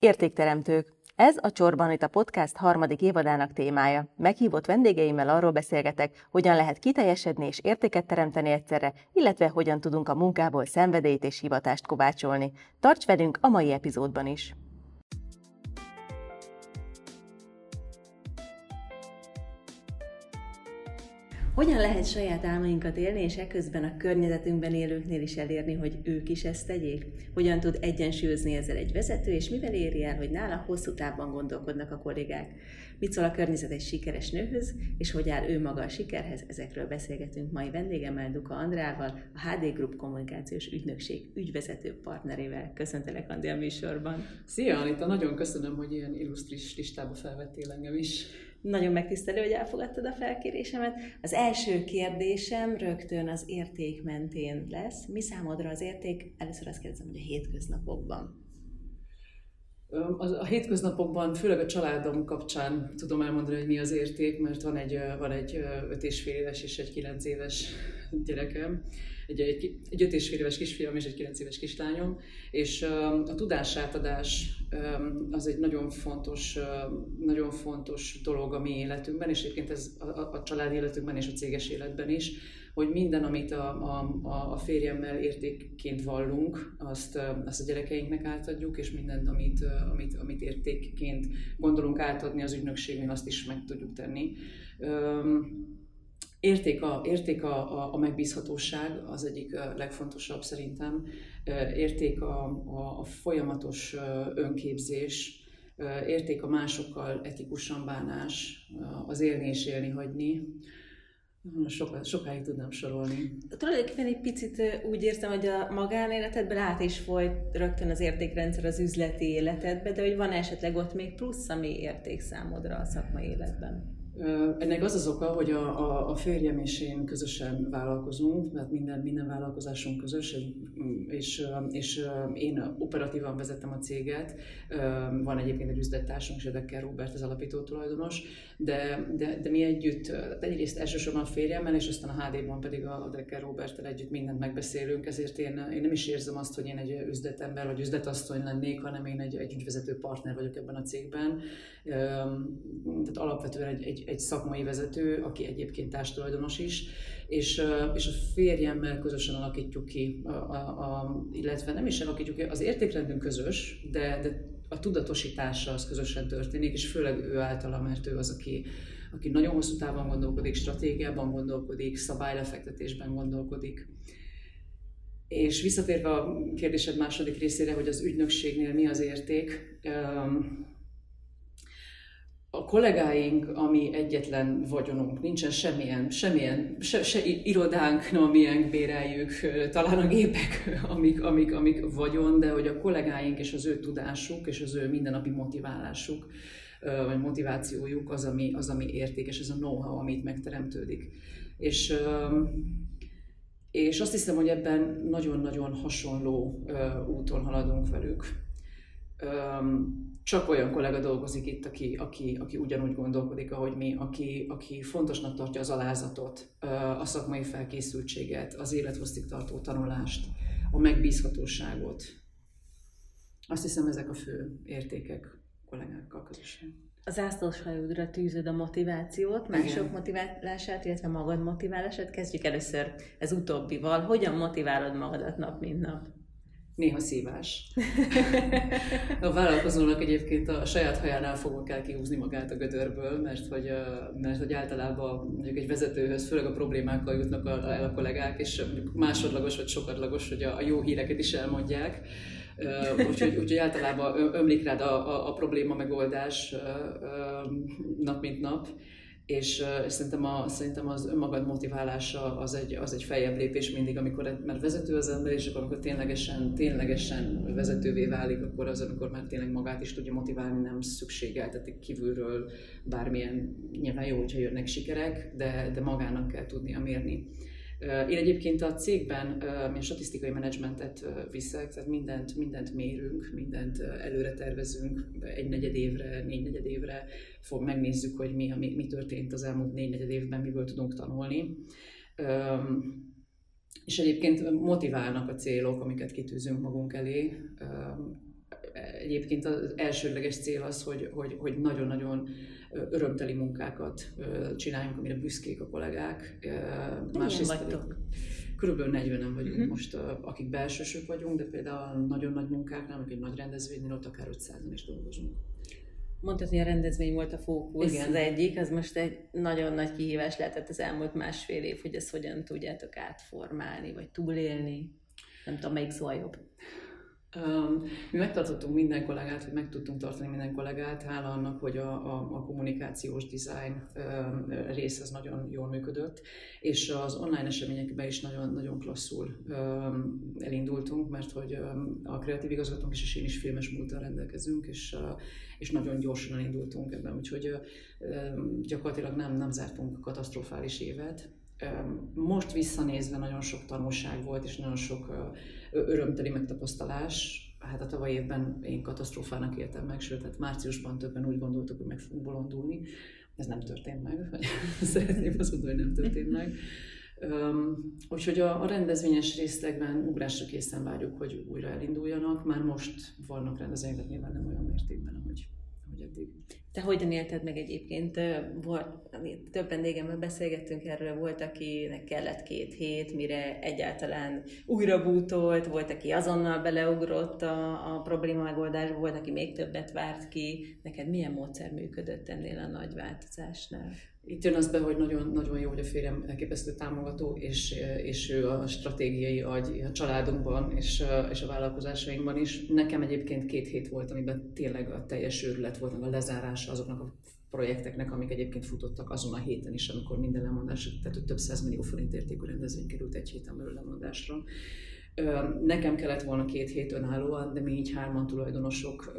Értékteremtők. Ez a Csorban itt a podcast harmadik évadának témája. Meghívott vendégeimmel arról beszélgetek, hogyan lehet kiteljesedni és értéket teremteni egyszerre, illetve hogyan tudunk a munkából szenvedélyt és hivatást kovácsolni. Tarts velünk a mai epizódban is! Hogyan lehet saját álmainkat élni, és ekközben a környezetünkben élőknél is elérni, hogy ők is ezt tegyék? Hogyan tud egyensúlyozni ezzel egy vezető, és mivel éri el, hogy nála hosszú távban gondolkodnak a kollégák? Mit szól a környezet egy sikeres nőhöz, és hogy áll ő maga a sikerhez? Ezekről beszélgetünk mai vendégemmel, Duka Andrával, a HD Group kommunikációs ügynökség ügyvezető partnerével. Köszöntelek, Andi, a műsorban. Szia, Anita! Nagyon köszönöm, hogy ilyen illusztris listába felvettél engem is. Nagyon megtisztelő, hogy elfogadtad a felkérésemet. Az első kérdésem rögtön az érték mentén lesz. Mi számodra az érték? Először azt kérdezem, hogy a hétköznapokban. A hétköznapokban, főleg a családom kapcsán tudom elmondani, hogy mi az érték, mert van egy, van egy öt és fél éves és egy kilenc éves gyerekem, egy, egy, egy öt és fél éves kisfiam és egy kilenc éves kislányom, és a tudásátadás az egy nagyon fontos, nagyon fontos dolog a mi életünkben, és egyébként ez a, a család életünkben és a céges életben is, hogy minden, amit a, a, a férjemmel értékként vallunk, azt, azt a gyerekeinknek átadjuk, és mindent, amit, amit, amit értékként gondolunk átadni az ügynökségnél, azt is meg tudjuk tenni. Érték a, érték a, a, a megbízhatóság, az egyik legfontosabb szerintem. Érték a, a, a folyamatos önképzés, érték a másokkal etikusan bánás, az élni és élni hagyni. Soká, sokáig tudnám sorolni. Tulajdonképpen egy picit úgy érzem, hogy a magánéletedben át is folyt rögtön az értékrendszer az üzleti életedbe, de hogy van esetleg ott még plusz, ami érték számodra a szakmai életben? Ennek az az oka, hogy a, a, a férjem és én közösen vállalkozunk, mert minden, minden vállalkozásunk közös, és, és én operatívan vezettem a céget. Van egyébként egy üzlettársunk, Zsedekkel Robert, az alapító tulajdonos, de, de, de mi együtt, egyrészt elsősorban a férjemmel, és aztán a HD-ban pedig a Decker Roberttel együtt mindent megbeszélünk, ezért én, én nem is érzem azt, hogy én egy üzletember vagy üzletasszony lennék, hanem én egy, egy ügyvezető partner vagyok ebben a cégben. Tehát alapvetően egy, egy, egy szakmai vezető, aki egyébként társtulajdonos is, és, és a férjemmel közösen alakítjuk ki, a, a, a, illetve nem is alakítjuk ki, az értékrendünk közös, de, de a tudatosítása az közösen történik, és főleg ő általa, mert ő az, aki, aki nagyon hosszú távon gondolkodik, stratégiában gondolkodik, szabálylefektetésben gondolkodik. És visszatérve a kérdésed második részére, hogy az ügynökségnél mi az érték, a kollégáink, ami egyetlen vagyonunk, nincsen semmilyen, semmilyen se, se irodánk, no, milyen béreljük, talán a gépek, amik, amik, amik vagyon, de hogy a kollégáink és az ő tudásuk és az ő mindennapi motiválásuk, vagy motivációjuk az, ami, az, ami értékes, ez a know-how, amit megteremtődik. És, és azt hiszem, hogy ebben nagyon-nagyon hasonló úton haladunk velük csak olyan kollega dolgozik itt, aki, aki, aki ugyanúgy gondolkodik, ahogy mi, aki, aki fontosnak tartja az alázatot, a szakmai felkészültséget, az élethosszig tartó tanulást, a megbízhatóságot. Azt hiszem, ezek a fő értékek kollégákkal közösen. Az ászlóshajódra tűzöd a motivációt, mások motiválását, illetve magad motiválását. Kezdjük először ez utóbbival. Hogyan motiválod magadat nap, mint nap? Néha szívás. A vállalkozónak egyébként a saját hajánál fogva kell kihúzni magát a gödörből, mert hogy, mert hogy általában mondjuk egy vezetőhöz főleg a problémákkal jutnak el a kollégák, és másodlagos vagy sokadlagos, hogy a jó híreket is elmondják. Úgyhogy, úgyhogy általában ömlik rád a, a, a probléma megoldás nap mint nap és, és szerintem, a, szerintem az önmagad motiválása az egy, az egy feljebb lépés mindig, amikor már vezető az ember, és akkor amikor ténylegesen, ténylegesen vezetővé válik, akkor az, amikor már tényleg magát is tudja motiválni, nem szükségeltetik kívülről bármilyen, nyilván jó, hogyha jönnek sikerek, de, de magának kell tudnia mérni. Én egyébként a cégben mi a statisztikai menedzsmentet viszek, tehát mindent, mindent mérünk, mindent előre tervezünk, egy negyed évre, négy negyed évre fog, megnézzük, hogy mi, mi, mi történt az elmúlt négy negyed évben, miből tudunk tanulni. És egyébként motiválnak a célok, amiket kitűzünk magunk elé. Egyébként az elsődleges cél az, hogy, hogy, hogy nagyon-nagyon örömteli munkákat csináljunk, amire büszkék a kollégák. Másrészt vagytok? Körülbelül 40-en vagyunk uh-huh. most, akik belsősök vagyunk, de például nagyon nagy munkáknál, egy nagy rendezvénynél ott akár 500-an is dolgozunk. Mondtad, hogy a rendezvény volt a fókusz, Igen. az egyik, az most egy nagyon nagy kihívás lehetett az elmúlt másfél év, hogy ezt hogyan tudjátok átformálni, vagy túlélni. Nem tudom, melyik szó a jobb. Mi megtartottunk minden kollégát, vagy meg tudtunk tartani minden kollégát, hála annak, hogy a, a, a kommunikációs design um, rész az nagyon jól működött, és az online eseményekben is nagyon, nagyon klasszul elindultunk, mert hogy a kreatív igazgatónk is, és én is filmes múltal rendelkezünk, és, és nagyon gyorsan elindultunk ebben, úgyhogy uh, gyakorlatilag nem, nem zártunk katasztrofális évet, most visszanézve nagyon sok tanulság volt, és nagyon sok örömteli megtapasztalás. Hát a tavaly évben én katasztrófának éltem meg, sőt, hát márciusban többen úgy gondoltuk, hogy meg fogunk bolondulni. Ez nem történt meg, vagy szeretném azt mondani, hogy nem történt meg. Um, úgyhogy a, a rendezvényes részlegben ugrásra készen várjuk, hogy újra elinduljanak. Már most vannak rendezvények, nyilván nem olyan mértékben, ahogy, ahogy eddig. Te hogyan élted meg egyébként? Volt, több vendégemmel beszélgettünk erről, volt, akinek kellett két hét, mire egyáltalán újra bútolt, volt, aki azonnal beleugrott a, a probléma megoldásba, volt, aki még többet várt ki. Neked milyen módszer működött ennél a nagy változásnál? Itt jön az be, hogy nagyon, nagyon jó, hogy a férjem elképesztő támogató, és, és ő a stratégiai agy a családunkban és, és a vállalkozásainkban is. Nekem egyébként két hét volt, amiben tényleg a teljes őrület volt, a lezárása azoknak a projekteknek, amik egyébként futottak azon a héten is, amikor minden lemondás, tehát több millió forint értékű rendezvény került egy héten belül lemondásra. Nekem kellett volna két hét önállóan, de mi így hárman tulajdonosok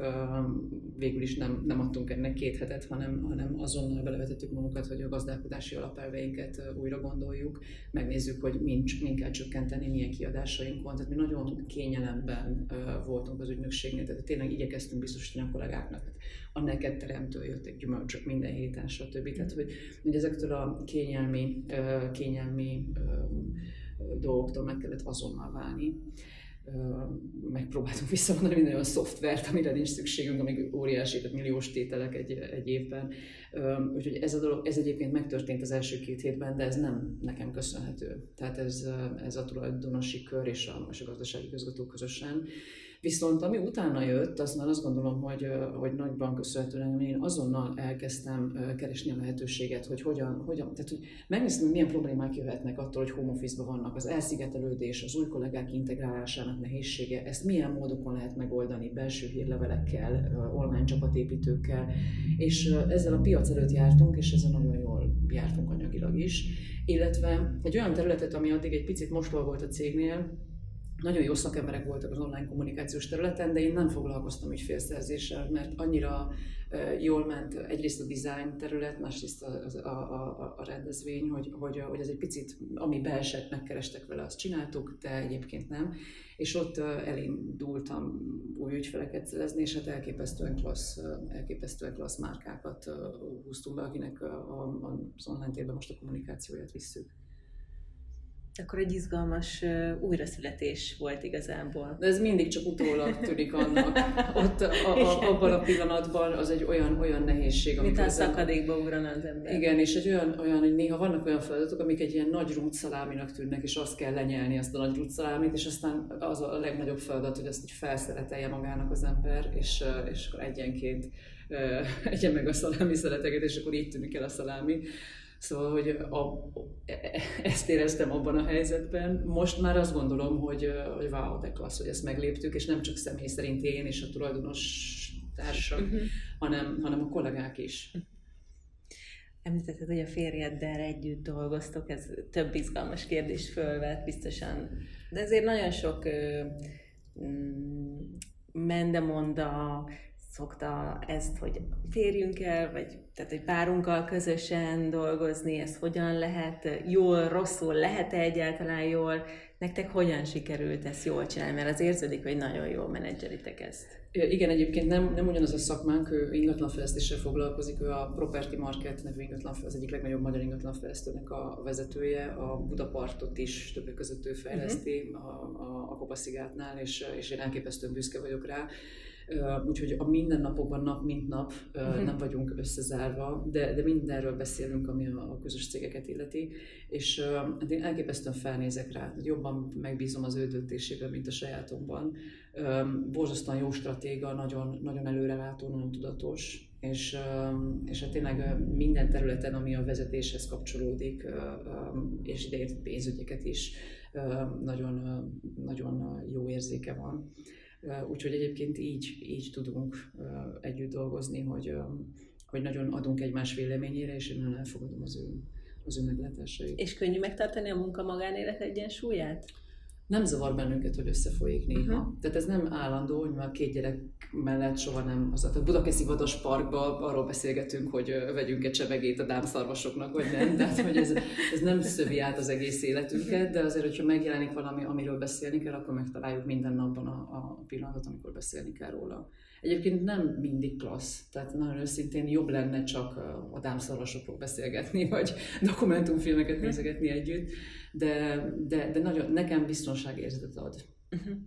végül is nem, nem adtunk ennek két hetet, hanem, hanem azonnal belevetettük magunkat, hogy a gazdálkodási alapelveinket újra gondoljuk, megnézzük, hogy mind, mind kell csökkenteni, milyen kiadásaink van. Tehát mi nagyon kényelemben voltunk az ügynökségnél, tehát tényleg igyekeztünk biztosítani a kollégáknak. A neked teremtő jöttek gyümölcsök minden héten, stb. Tehát, hogy, hogy ezektől a kényelmi, kényelmi dolgoktól meg kellett azonnal válni. Megpróbáltunk visszavonni minden olyan szoftvert, amire nincs szükségünk, amíg óriási, tehát milliós tételek egy, egy évben. Úgyhogy ez a dolog, ez egyébként megtörtént az első két hétben, de ez nem nekem köszönhető. Tehát ez, ez a tulajdonosi kör és a, és a gazdasági közgató közösen Viszont ami utána jött, az már azt gondolom, hogy, hogy nagyban köszönhetően én azonnal elkezdtem keresni a lehetőséget, hogy hogyan, hogyan tehát hogy megnéztem, hogy milyen problémák jöhetnek attól, hogy home office vannak, az elszigetelődés, az új kollégák integrálásának nehézsége, ezt milyen módokon lehet megoldani, belső hírlevelekkel, online csapatépítőkkel, és ezzel a piac előtt jártunk, és ezzel nagyon jól jártunk anyagilag is, illetve egy olyan területet, ami addig egy picit mostól volt a cégnél, nagyon jó szakemberek voltak az online kommunikációs területen, de én nem foglalkoztam ügyfélszerzéssel, mert annyira jól ment egyrészt a design terület, másrészt a, a, a, a rendezvény, hogy, hogy, hogy ez egy picit, ami beesett, megkerestek vele, azt csináltuk, de egyébként nem. És ott elindultam új ügyfeleket szerezni, és hát elképesztően klassz, elképesztően klassz márkákat húztunk be, akinek az online térben most a kommunikációját visszük akkor egy izgalmas uh, újraszületés volt igazából. De ez mindig csak utólag tűnik annak. Ott a, a, abban a pillanatban az egy olyan, olyan nehézség. Mint a szakadékba ugrana az ember. Igen, és egy olyan, olyan, hogy néha vannak olyan feladatok, amik egy ilyen nagy rútszaláminak tűnnek, és azt kell lenyelni azt a nagy rútszalámit, és aztán az a legnagyobb feladat, hogy azt így felszeretelje magának az ember, és, és akkor egyenként egyen meg a szalámi szereteket, és akkor így tűnik el a szalámi. Szóval, hogy a, ezt éreztem abban a helyzetben. Most már azt gondolom, hogy, hogy wow, de klassz, hogy ezt megléptük, és nem csak személy szerint én és a tulajdonos társak, uh-huh. hanem, hanem a kollégák is. Említetted, hogy a férjeddel együtt dolgoztok, ez több izgalmas kérdés fölvet biztosan, de ezért nagyon sok mm, mendemonda, szokta ezt, hogy férjünk el, vagy tehát, hogy párunkkal közösen dolgozni, ez hogyan lehet jól, rosszul, lehet-e egyáltalán jól, nektek hogyan sikerült ezt jól csinálni, mert az érződik, hogy nagyon jól menedzseritek ezt. Igen, egyébként nem, nem ugyanaz a szakmánk, ő ingatlanfejlesztéssel foglalkozik, ő a Property Market nevű ingatlan, az egyik legnagyobb magyar ingatlanfejlesztőnek a vezetője, a Budapartot is többek között ő fejleszti uh-huh. a, a, a Kopaszigátnál, és, és én elképesztően büszke vagyok rá úgyhogy a mindennapokban nap mint nap uh-huh. nem vagyunk összezárva, de, de mindenről beszélünk, ami a, a közös cégeket illeti, és hát én elképesztően felnézek rá, jobban megbízom az ő döntésében, mint a sajátomban. Borzasztóan jó stratéga, nagyon, nagyon előrelátó, nagyon tudatos, és, és hát tényleg minden területen, ami a vezetéshez kapcsolódik, és idejét pénzügyeket is, nagyon, nagyon jó érzéke van. Úgyhogy egyébként így, így tudunk együtt dolgozni, hogy, hogy nagyon adunk egymás véleményére, és én nagyon elfogadom az ő, az ő meglátásait. És könnyű megtartani a munka-magánélet egyensúlyát? Nem zavar bennünket, hogy összefolyik néha. Uh-huh. Tehát ez nem állandó, hogy már két gyerek mellett soha nem. Az, tehát Budakeszi Vadas Parkban arról beszélgetünk, hogy vegyünk egy csevegét a dámszarvasoknak, vagy nem. Tehát, hogy ez, ez nem szövi át az egész életünket, de azért, hogyha megjelenik valami, amiről beszélni kell, akkor megtaláljuk minden napban a, a pillanatot, amikor beszélni kell róla. Egyébként nem mindig klassz, tehát nagyon őszintén jobb lenne csak a dámszarvasokról beszélgetni, vagy dokumentumfilmeket nézegetni együtt, de, de, de nagyon, nekem biztonságérzetet ad. Uh-huh.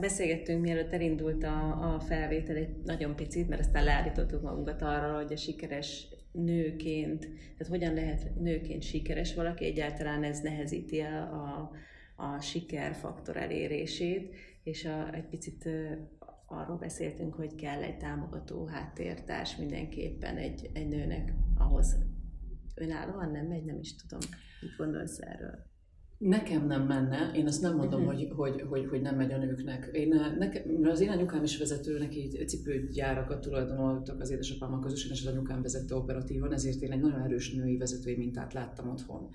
Beszélgettünk, mielőtt elindult a, a felvétel egy nagyon picit, mert aztán leállítottuk magunkat arra, hogy a sikeres nőként, tehát hogyan lehet nőként sikeres valaki, egyáltalán ez nehezíti a, a, a sikerfaktor elérését, és a, egy picit arról beszéltünk, hogy kell egy támogató háttértárs mindenképpen egy, egy nőnek ahhoz önállóan nem megy, nem is tudom, mit gondolsz erről. Nekem nem menne, én azt nem mondom, uh-huh. hogy, hogy, hogy, hogy nem megy a nőknek. Én, nekem, az én anyukám is vezető, neki cipőgyárakat tulajdonoltak az édesapámmal közösen, és az anyukám vezette operatívan, ezért én egy nagyon erős női vezetői mintát láttam otthon.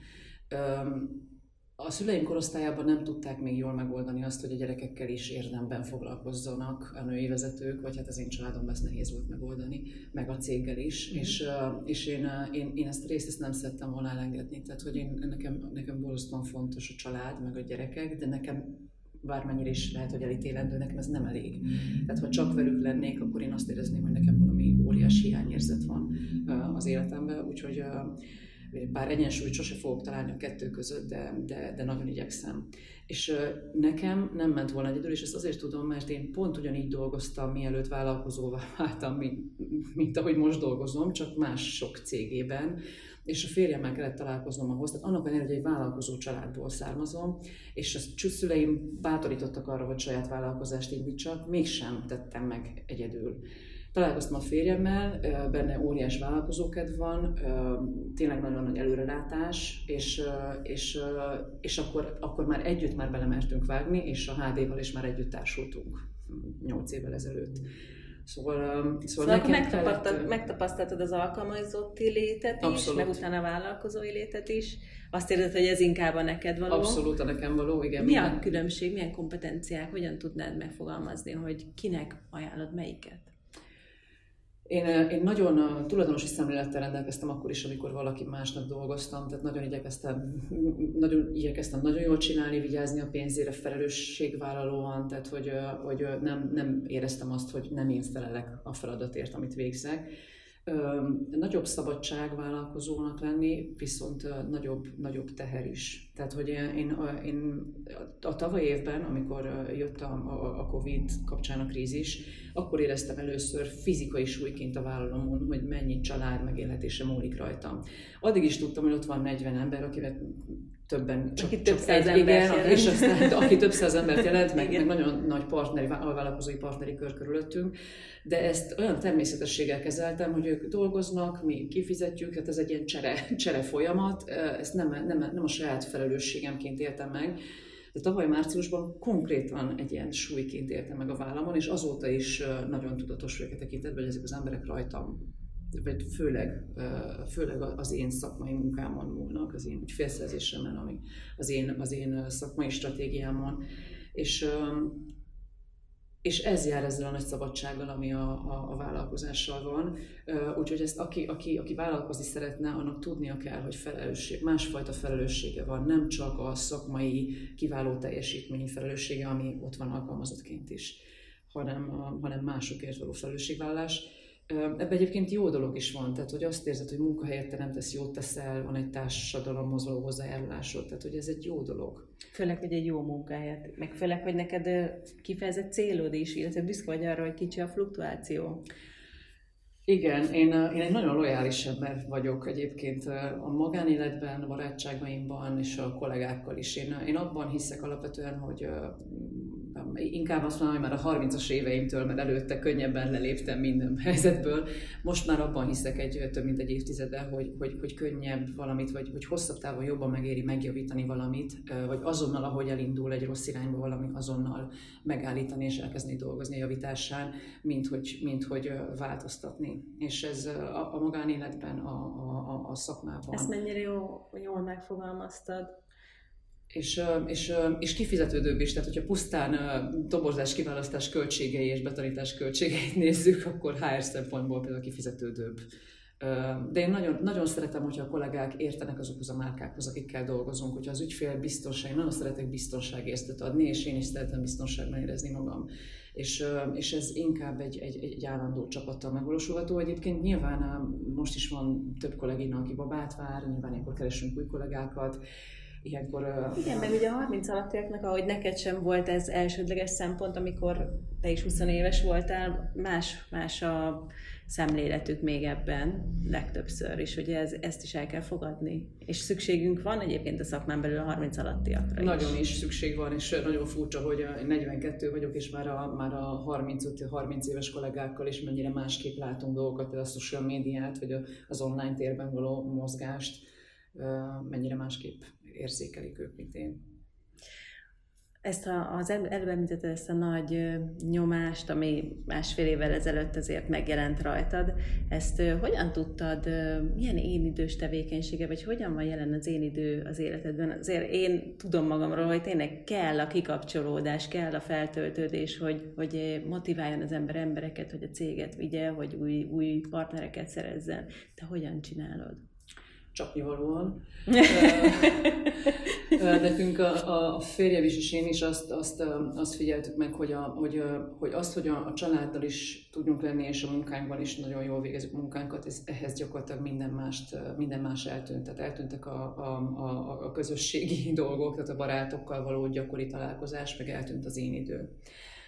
Um, a szüleim korosztályában nem tudták még jól megoldani azt, hogy a gyerekekkel is érdemben foglalkozzanak a női vezetők, vagy hát az én családomban ez nehéz volt megoldani, meg a céggel is, mm. és, és én, én, én ezt a részt ezt nem szerettem volna elengedni, tehát hogy én, nekem, nekem borzasztóan fontos a család, meg a gyerekek, de nekem bármennyire is lehet, hogy elítélendő, nekem ez nem elég. Tehát ha csak velük lennék, akkor én azt érezném, hogy nekem valami óriási hiányérzet van az életemben, úgyhogy bár egyensúlyt sose fogok találni a kettő között, de, de, de nagyon igyekszem. És nekem nem ment volna egyedül, és ezt azért tudom, mert én pont ugyanígy dolgoztam, mielőtt vállalkozóvá váltam, mint, mint ahogy most dolgozom, csak más sok cégében, és a férjemmel kellett találkoznom ahhoz, tehát annak ellenére, hogy egy vállalkozó családból származom, és a csúszüleim bátorítottak arra, hogy saját vállalkozást indítsak, mégsem tettem meg egyedül. Találkoztam a férjemmel, benne óriás vállalkozókedv van, tényleg nagyon nagy előrelátás, és, és, és akkor, akkor már együtt már belemertünk vágni, és a HD-val is már együtt társultunk 8 évvel ezelőtt. Szóval, szóval, szóval nekem megtapasztaltad, kellett... megtapasztaltad az alkalmazotti létet is, Abszolút. meg utána a vállalkozói létet is. Azt érzed, hogy ez inkább a neked való? Abszolút a nekem való, igen. Mi minden. a különbség, milyen kompetenciák, hogyan tudnád megfogalmazni, hogy kinek ajánlod melyiket? Én, én nagyon tulajdonosi szemlélettel rendelkeztem akkor is, amikor valaki másnak dolgoztam, tehát nagyon igyekeztem, nagyon igyekeztem nagyon jól csinálni, vigyázni a pénzére felelősségvállalóan, tehát hogy, hogy nem, nem éreztem azt, hogy nem én felelek a feladatért, amit végzek. Nagyobb szabadság vállalkozónak lenni, viszont nagyobb, nagyobb teher is. Tehát, hogy én, én a tavaly évben, amikor jött a, a, Covid kapcsán a krízis, akkor éreztem először fizikai súlyként a vállalomon, hogy mennyi család megélhetése múlik rajtam. Addig is tudtam, hogy ott van 40 ember, akivel többen, csak, aki több száz egy, igen, jelent. és aztán, aki több száz embert jelent, meg, meg nagyon nagy partneri, vállalkozói partneri kör körülöttünk, de ezt olyan természetességgel kezeltem, hogy ők dolgoznak, mi kifizetjük, hát ez egy ilyen csere, csere folyamat, ezt nem, nem, nem a saját felelősségemként éltem meg, de tavaly márciusban konkrétan egy ilyen súlyként éltem meg a vállamon, és azóta is nagyon tudatos vagyok tekintetben, hogy ezek az emberek rajtam vagy főleg, főleg az én szakmai munkámon múlnak, az én ügyfélszerzésemen, ami az én, az én szakmai stratégiámon. És, és ez jár ezzel a nagy szabadsággal, ami a, a, a vállalkozással van. Úgyhogy ezt aki, aki, aki vállalkozni szeretne, annak tudnia kell, hogy felelősség, másfajta felelőssége van, nem csak a szakmai kiváló teljesítmény felelőssége, ami ott van alkalmazottként is, hanem, hanem másokért való felelősségvállás Ebben egyébként jó dolog is van, tehát hogy azt érzed, hogy munkahelyet teremtesz, jót teszel, van egy társadalom mozoló hozzájárulásod, tehát hogy ez egy jó dolog. Főleg, hogy egy jó munkahelyet, meg főleg, hogy neked kifejezett célod is, illetve büszke vagy arra, hogy kicsi a fluktuáció. Igen, én, én egy nagyon lojális ember vagyok egyébként a magánéletben, a barátságaimban és a kollégákkal is. Én, én abban hiszek alapvetően, hogy inkább azt mondom, hogy már a 30-as éveimtől, mert előtte könnyebben leléptem minden helyzetből. Most már abban hiszek egy több mint egy évtizede, hogy, hogy, hogy könnyebb valamit, vagy hogy hosszabb távon jobban megéri megjavítani valamit, vagy azonnal, ahogy elindul egy rossz irányba valami, azonnal megállítani és elkezdeni dolgozni a javításán, mint hogy, mint hogy változtatni. És ez a, a magánéletben, a, a, a szakmában. Ezt mennyire jó, jól megfogalmaztad és, és, és kifizetődőbb is, tehát hogyha pusztán dobozás kiválasztás költségei és betanítás költségeit nézzük, akkor HR szempontból például kifizetődőbb. De én nagyon, nagyon szeretem, hogyha a kollégák értenek azokhoz a márkákhoz, akikkel dolgozunk, hogyha az ügyfél biztonság, én nagyon szeretek biztonságérztet adni, és én is szeretem biztonságban érezni magam. És, és ez inkább egy, egy, egy állandó csapattal megvalósulható. Egyébként nyilván most is van több kollégina, aki babát vár, nyilván ilyenkor keresünk új kollégákat, ilyenkor... Igen, meg ugye a 30 alattiaknak, ahogy neked sem volt ez elsődleges szempont, amikor te is 20 éves voltál, más, más a szemléletük még ebben legtöbbször, és ugye ez, ezt is el kell fogadni. És szükségünk van egyébként a szakmán belül a 30 alattiakra is. Nagyon is szükség van, és nagyon furcsa, hogy 42 vagyok, és már a, már a 35-30 éves kollégákkal is mennyire másképp látunk dolgokat, a social médiát, vagy az online térben való mozgást, mennyire másképp érzékelik ők, mint én. Ezt a, az előbb említetted ezt a nagy nyomást, ami másfél évvel ezelőtt azért megjelent rajtad, ezt hogyan tudtad, milyen én idős tevékenysége, vagy hogyan van jelen az én idő az életedben? Azért én tudom magamról, hogy tényleg kell a kikapcsolódás, kell a feltöltődés, hogy, hogy motiváljon az ember embereket, hogy a céget vigye, hogy új, új partnereket szerezzen. Te hogyan csinálod? Csapnivalóan. Nekünk a, a férjem is és én is azt, azt, azt figyeltük meg, hogy, a, hogy, hogy azt, hogy a, a családdal is tudjunk lenni, és a munkánkban is nagyon jól végezzük munkánkat, ez, ehhez gyakorlatilag minden, mást, minden más eltűnt. Tehát eltűntek a, a, a, a közösségi dolgok, tehát a barátokkal való gyakori találkozás, meg eltűnt az én idő.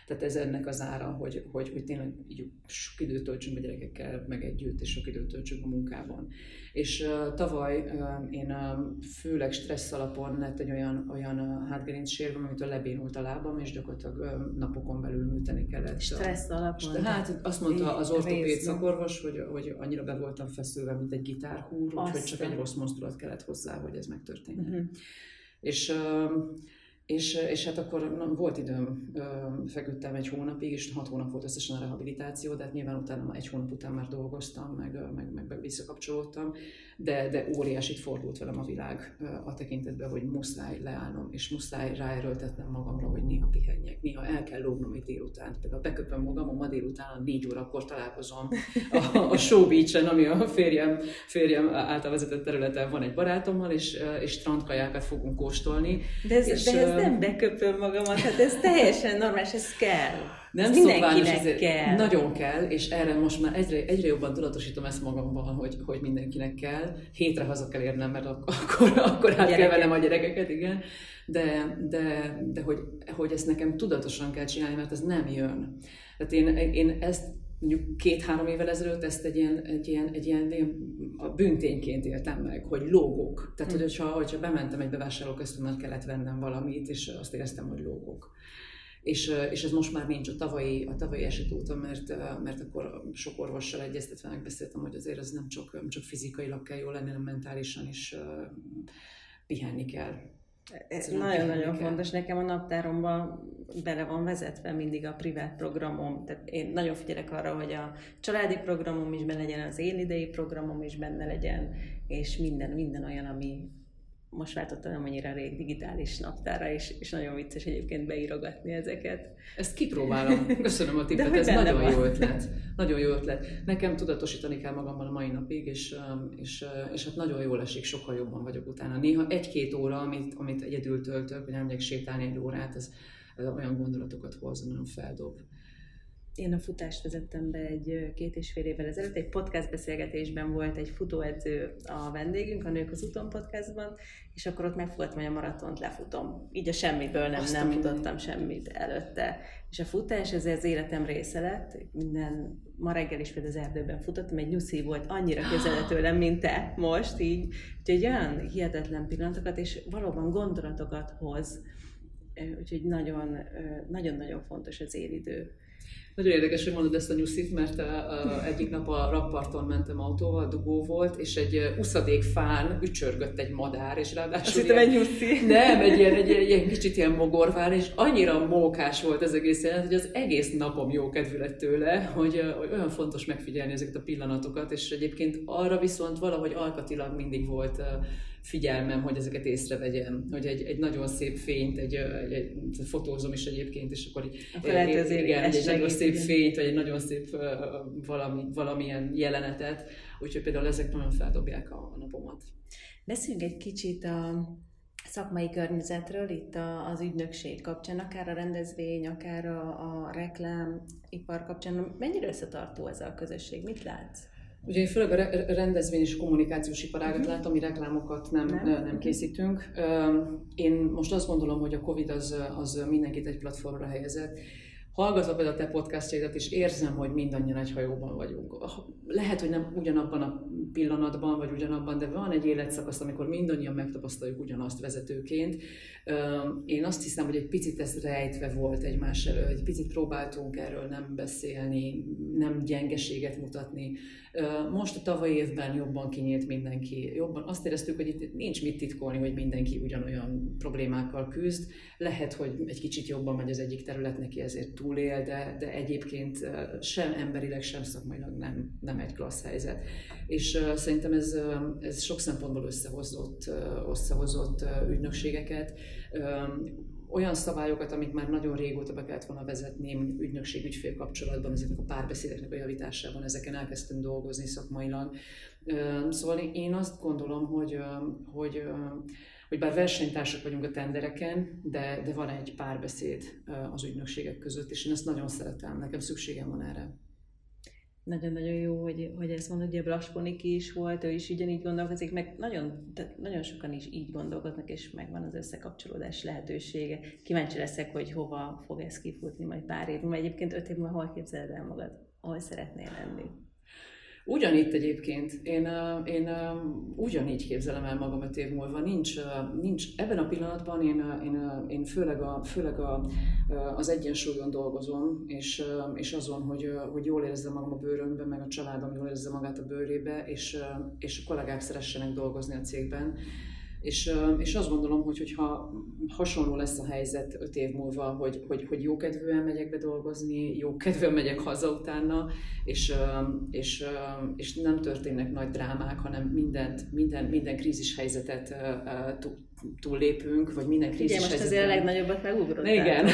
Tehát ez ennek az ára, hogy, hogy, hogy tényleg így sok időt töltsünk a gyerekekkel, meg együtt, és sok időt töltsünk a munkában. És uh, tavaly uh, én uh, főleg stressz alapon lett egy olyan, olyan uh, hátgerinc sérvem, amitől lebénult a lábam, és gyakorlatilag uh, napokon belül műteni kellett. Stressz alapon? Hát azt mondta az ortopéd szakorvos, hogy, hogy annyira be voltam feszülve, mint egy gitárhúr, úgyhogy csak egy rossz mozdulat kellett hozzá, hogy ez megtörténjen. Uh-huh. És uh, és, és hát akkor na, volt időm, feküdtem egy hónapig, és hat hónap volt összesen a rehabilitáció, de hát nyilván utána egy hónap után már dolgoztam, meg, meg, meg visszakapcsolódtam, de, de óriásit fordult velem a világ a tekintetben, hogy muszáj leállnom, és muszáj ráerőltetnem magamra, hogy néha pihenjek, néha el kell lógnom egy délután. Például beköpöm magam, a ma délután négy órakor találkozom a, a Show Beach-en, ami a férjem, férjem által vezetett területen van egy barátommal, és, és strandkajákat fogunk kóstolni. De ez, és, de ez nem beköpöm magamat, hát ez teljesen normális, ez kell. Nem szokványos, ezért kell. nagyon kell, és erre most már egyre, egyre jobban tudatosítom ezt magamban, hogy, hogy mindenkinek kell. Hétre haza kell érnem, mert akkor, akkor át kell a gyerekeket, igen. De, de, de hogy, hogy ezt nekem tudatosan kell csinálni, mert ez nem jön. Tehát én, én ezt mondjuk két-három évvel ezelőtt ezt egy ilyen, egy ilyen, egy ilyen, ilyen a büntényként éltem meg, hogy lógok. Tehát, mm. hogyha, hogyha bementem egy bevásárlóközpontban, kellett vennem valamit, és azt éreztem, hogy lógok. És, és ez most már nincs a tavalyi, a tavalyi eset óta, mert, mert akkor sok orvossal egyeztetve megbeszéltem, hogy azért ez nem csak, nem csak fizikailag kell jól lenni, hanem mentálisan is pihenni kell. Nagyon-nagyon fontos. Nekem a naptáromban bele van vezetve mindig a privát programom. Tehát én nagyon figyelek arra, hogy a családi programom is benne legyen, az én idei programom is benne legyen, és minden, minden olyan, ami most váltottam nem annyira rég digitális naptára, és, és nagyon vicces egyébként beírogatni ezeket. Ezt kipróbálom. Köszönöm a tippet, ez nagyon van. jó ötlet. Nagyon jó ötlet. Nekem tudatosítani kell magamban a mai napig, és, um, és, uh, és hát nagyon jól esik, sokkal jobban vagyok utána. Néha egy-két óra, amit, amit egyedül töltök, hogy nem megyek sétálni egy órát, ez, ez olyan gondolatokat hoz, nagyon feldob. Én a futást vezettem be egy két és fél évvel ezelőtt, egy podcast beszélgetésben volt egy futóedző a vendégünk, a Nők az úton podcastban, és akkor ott megfogadtam, hogy a maratont lefutom. Így a semmiből nem, nem futottam semmit előtte. És a futás ez az életem része lett. Minden, ma reggel is például az erdőben futottam, egy nyuszi volt annyira közel tőlem, mint te most, így. Úgyhogy olyan hihetetlen pillanatokat, és valóban gondolatokat hoz. Úgyhogy nagyon, nagyon-nagyon fontos az élidő nagyon érdekes, hogy mondod ezt a nyuszit, mert a, a, egyik nap a rakparton mentem autóval, dugó volt, és egy uszadék fán ücsörgött egy madár, és ráadásul... Azt egy nyuszi. Nem, egy ilyen, egy, egy kicsit ilyen mogorvár, és annyira mókás volt ez egész jelent, hogy az egész napom jó kedvű lett tőle, hogy, hogy olyan fontos megfigyelni ezeket a pillanatokat, és egyébként arra viszont valahogy alkatilag mindig volt figyelmem, hogy ezeket észrevegyem, hogy egy, egy nagyon szép fényt, egy, egy, egy fotózom is egyébként, és akkor így, akkor lehet azért igen, egy nagyon szép igen. fényt, vagy egy nagyon szép valami, valamilyen jelenetet, úgyhogy például ezek nagyon feldobják a, a napomat. Beszéljünk egy kicsit a szakmai környezetről, itt a, az ügynökség kapcsán, akár a rendezvény, akár a, a reklámipar kapcsán. Mennyire összetartó ez a közösség? Mit látsz? Ugye én főleg a rendezvény és kommunikációs iparágat uh-huh. látom, mi reklámokat nem, nem. nem készítünk. Én most azt gondolom, hogy a Covid az, az mindenkit egy platformra helyezett. Hallgatva például a te podcastjaidat, és érzem, hogy mindannyian egy hajóban vagyunk. Lehet, hogy nem ugyanabban a pillanatban, vagy ugyanabban, de van egy életszakasz, amikor mindannyian megtapasztaljuk ugyanazt vezetőként. Én azt hiszem, hogy egy picit ez rejtve volt egymás elő, egy picit próbáltunk erről nem beszélni, nem gyengeséget mutatni. Most a tavalyi évben jobban kinyílt mindenki. Jobban azt éreztük, hogy itt nincs mit titkolni, hogy mindenki ugyanolyan problémákkal küzd. Lehet, hogy egy kicsit jobban megy az egyik terület neki, ezért túlél, de, de egyébként sem emberileg, sem szakmailag nem, nem egy klassz helyzet. És szerintem ez, ez sok szempontból összehozott, összehozott ügynökségeket. Olyan szabályokat, amit már nagyon régóta be kellett volna vezetni ügynökség ügyfél kapcsolatban, ezeknek a párbeszédeknek a javításában, ezeken elkezdtünk dolgozni szakmailag. Szóval én azt gondolom, hogy, hogy, hogy bár versenytársak vagyunk a tendereken, de, de van egy párbeszéd az ügynökségek között, és én ezt nagyon szeretem, nekem szükségem van erre nagyon-nagyon jó, hogy, hogy ezt mondod, hogy a Blasponiki is volt, ő is ugyanígy gondolkozik, meg nagyon, nagyon sokan is így gondolkodnak, és megvan az összekapcsolódás lehetősége. Kíváncsi leszek, hogy hova fog ez kifutni majd pár év múlva. Egyébként öt év múlva hol képzeled el magad? Hol szeretnél lenni? Ugyanitt egyébként, én, én ugyanígy képzelem el magam öt év múlva. Nincs, nincs ebben a pillanatban én, én, én főleg, a, főleg a, az egyensúlyon dolgozom, és, és azon, hogy, hogy jól érezzem magam a bőrömben, meg a családom jól érezze magát a bőrébe, és, és a kollégák szeressenek dolgozni a cégben. És, és azt gondolom, hogy hogyha hasonló lesz a helyzet öt év múlva, hogy, hogy, hogy jó kedvűen megyek be dolgozni, jó kedvűen megyek haza utána, és, és, és nem történnek nagy drámák, hanem mindent, minden, minden krízis helyzetet túllépünk, vagy minden krízis Igen, most azért a legnagyobbat megugrottál. Igen,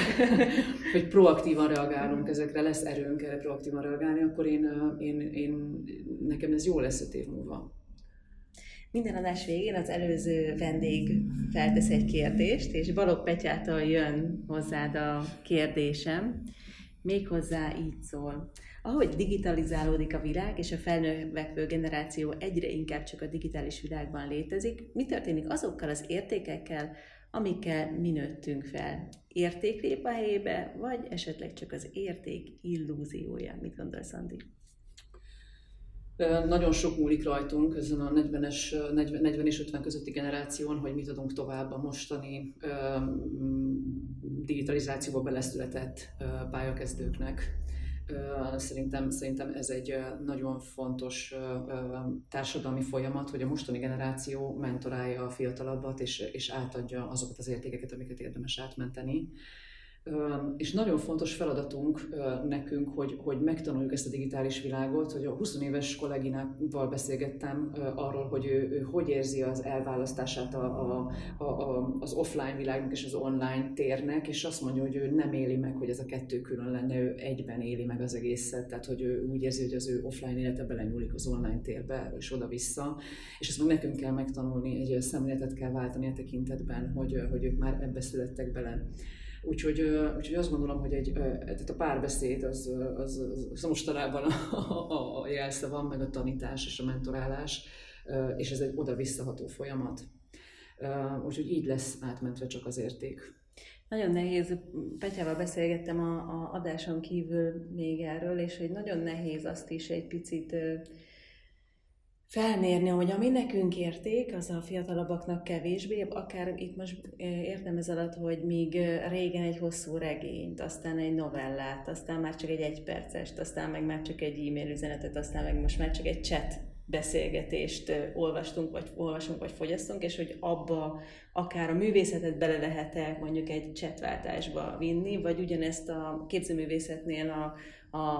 hogy proaktívan reagálunk ezekre, lesz erőnk erre proaktívan reagálni, akkor én, én, én, nekem ez jó lesz öt év múlva. Minden adás végén az előző vendég feltesz egy kérdést, és Balogh Petyától jön hozzád a kérdésem, méghozzá így szól. Ahogy digitalizálódik a világ, és a felnövekvő generáció egyre inkább csak a digitális világban létezik, mi történik azokkal az értékekkel, amikkel mi nőttünk fel? Érték lép a helyébe, vagy esetleg csak az érték illúziója? Mit gondolsz, Andi? Nagyon sok múlik rajtunk ezen a 40-es, 40, 40 és 50 közötti generáción, hogy mit adunk tovább a mostani digitalizációba beleszületett pályakezdőknek. Szerintem, szerintem ez egy nagyon fontos társadalmi folyamat, hogy a mostani generáció mentorálja a fiatalabbat, és, és átadja azokat az értékeket, amiket érdemes átmenteni és nagyon fontos feladatunk nekünk, hogy, hogy megtanuljuk ezt a digitális világot, hogy a 20 éves kolléginával beszélgettem arról, hogy ő, ő hogy érzi az elválasztását a, a, a, az offline világnak és az online térnek, és azt mondja, hogy ő nem éli meg, hogy ez a kettő külön lenne, ő egyben éli meg az egészet, tehát hogy ő úgy érzi, hogy az ő offline élete belenyúlik az online térbe, és oda-vissza, és ezt meg nekünk kell megtanulni, egy szemléletet kell váltani a tekintetben, hogy, hogy ők már ebbe születtek bele. Úgyhogy, úgyhogy azt gondolom, hogy egy, tehát a párbeszéd az, az, az, mostanában a, a, a jelszavam, meg a tanítás és a mentorálás, és ez egy oda-visszaható folyamat. Úgyhogy így lesz átmentve csak az érték. Nagyon nehéz, Petyával beszélgettem a, a adáson kívül még erről, és hogy nagyon nehéz azt is egy picit felmérni, hogy ami nekünk érték, az a fiatalabbaknak kevésbé, akár itt most értem ez alatt, hogy míg régen egy hosszú regényt, aztán egy novellát, aztán már csak egy egypercest, aztán meg már csak egy e-mail üzenetet, aztán meg most már csak egy chat beszélgetést olvastunk, vagy olvasunk, vagy fogyasztunk, és hogy abba akár a művészetet bele lehet-e mondjuk egy csetváltásba vinni, vagy ugyanezt a képzőművészetnél a, a,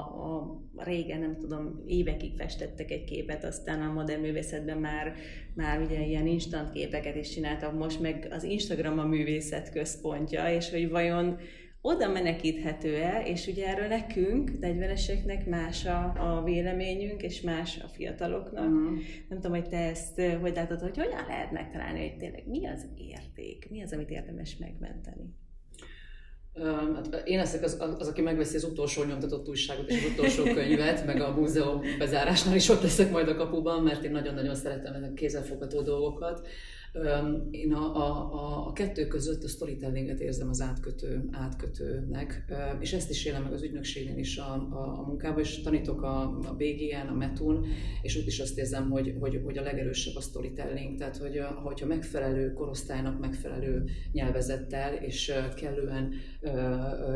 a régen, nem tudom, évekig festettek egy képet, aztán a modern művészetben már, már ugye ilyen instant képeket is csináltak, most meg az Instagram a művészet központja, és hogy vajon oda menekíthető-e, és ugye erről nekünk, 40-eseknek más a, a véleményünk, és más a fiataloknak. Mm. Nem tudom, hogy te ezt hogy látod, hogy hogyan lehet megtalálni, hogy tényleg mi az érték, mi az, amit érdemes megmenteni? Hát én leszek az, az, aki megveszi az utolsó nyomtatott újságot és az utolsó könyvet, meg a múzeum bezárásnál is ott leszek majd a kapuban, mert én nagyon-nagyon szeretem ezek kézzelfogható dolgokat. Én a, a, a kettő között a storytellinget érzem az átkötő, átkötőnek, és ezt is élem meg az ügynökségnél is a, a, a munkában, és tanítok a, a BGN, a METUN, és ott is azt érzem, hogy, hogy, hogy a legerősebb a storytelling, tehát hogy hogyha megfelelő korosztálynak megfelelő nyelvezettel és kellően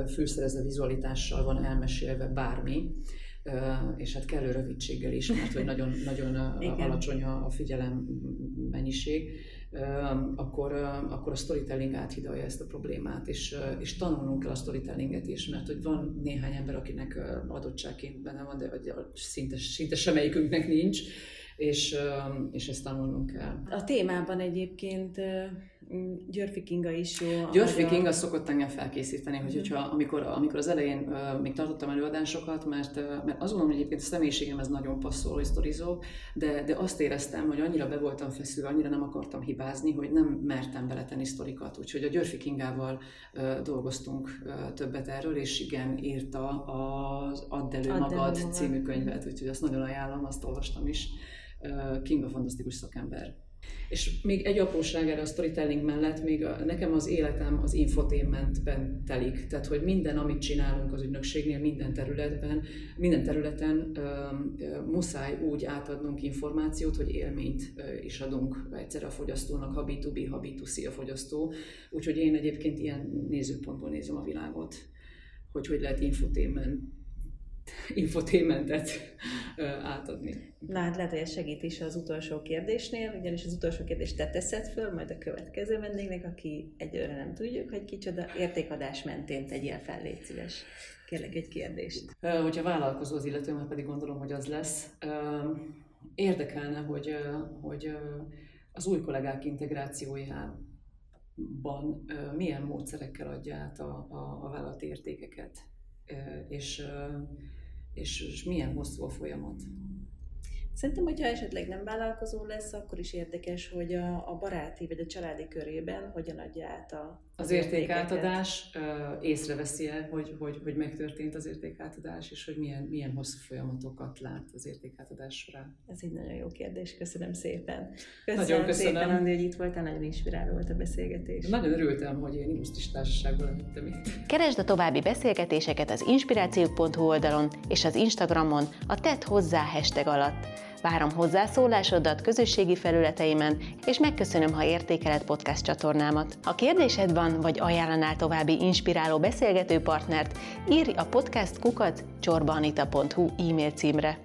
fűszerezve vizualitással van elmesélve bármi, és hát kellő rövidséggel is, mert hogy nagyon, nagyon alacsony a figyelem mennyiség, akkor, akkor a storytelling áthidalja ezt a problémát, és, és tanulnunk kell a storytellinget is, mert hogy van néhány ember, akinek adottságként benne van, de vagy szinte, szinte semmelyikünknek nincs, és, és ezt tanulnunk kell. A témában egyébként Györfi Kinga is jó. Györfi a... Kinga szokott engem felkészíteni, hogy, hogyha, amikor, amikor az elején uh, még tartottam előadásokat, mert, uh, mert azt gondolom, hogy egyébként a személyiségem ez nagyon passzol, hogy sztorizó, de, de azt éreztem, hogy annyira be voltam feszülve, annyira nem akartam hibázni, hogy nem mertem beletenni sztorikat. Úgyhogy a Györfi Kingával uh, dolgoztunk uh, többet erről, és igen, írta az Add elő Add magad elő című könyvet, úgyhogy azt nagyon ajánlom, azt olvastam is. Uh, Kinga fantasztikus szakember. És még egy apróság erre a storytelling mellett, még a, nekem az életem az infotainmentben telik. Tehát, hogy minden, amit csinálunk az ügynökségnél, minden területben, minden területen ö, ö, muszáj úgy átadnunk információt, hogy élményt ö, is adunk egyszerre a fogyasztónak, ha B2B, ha B2C a fogyasztó. Úgyhogy én egyébként ilyen nézőpontból nézem a világot, hogy hogy lehet infotainment infotainmentet átadni. Na hát lehet, hogy segít is az utolsó kérdésnél, ugyanis az utolsó kérdést te teszed föl, majd a következő vendégnek, aki egyőre nem tudjuk, hogy kicsoda, értékadás mentén tegyél fel, légy szíves. Kérlek egy kérdést. Hogyha vállalkozó az illető, már pedig gondolom, hogy az lesz. Érdekelne, hogy, hogy az új kollégák integrációjában milyen módszerekkel adja át a, a, a vállalati értékeket, és és, és milyen hosszú a folyamat. Szerintem, hogyha esetleg nem vállalkozó lesz, akkor is érdekes, hogy a, a baráti vagy a családi körében hogyan adja át a, az, értékátadás, észreveszi el, hogy, hogy, hogy megtörtént az értékátadás, és hogy milyen, milyen hosszú folyamatokat lát az értékátadás során. Ez egy nagyon jó kérdés, köszönöm szépen. Köszönöm, nagyon köszönöm. szépen, Andi, hogy itt voltál, nagyon inspiráló volt a beszélgetés. Nagyon örültem, hogy én Ilusztis társaságban lettem itt. Keresd a további beszélgetéseket az inspirációk.hu oldalon és az Instagramon a Tett hozzá hashtag alatt. Várom hozzászólásodat közösségi felületeimen, és megköszönöm, ha értékeled podcast csatornámat. Ha kérdésed van, vagy ajánlanál további inspiráló beszélgető partnert, írj a podcast kukat csorbanita.hu e-mail címre.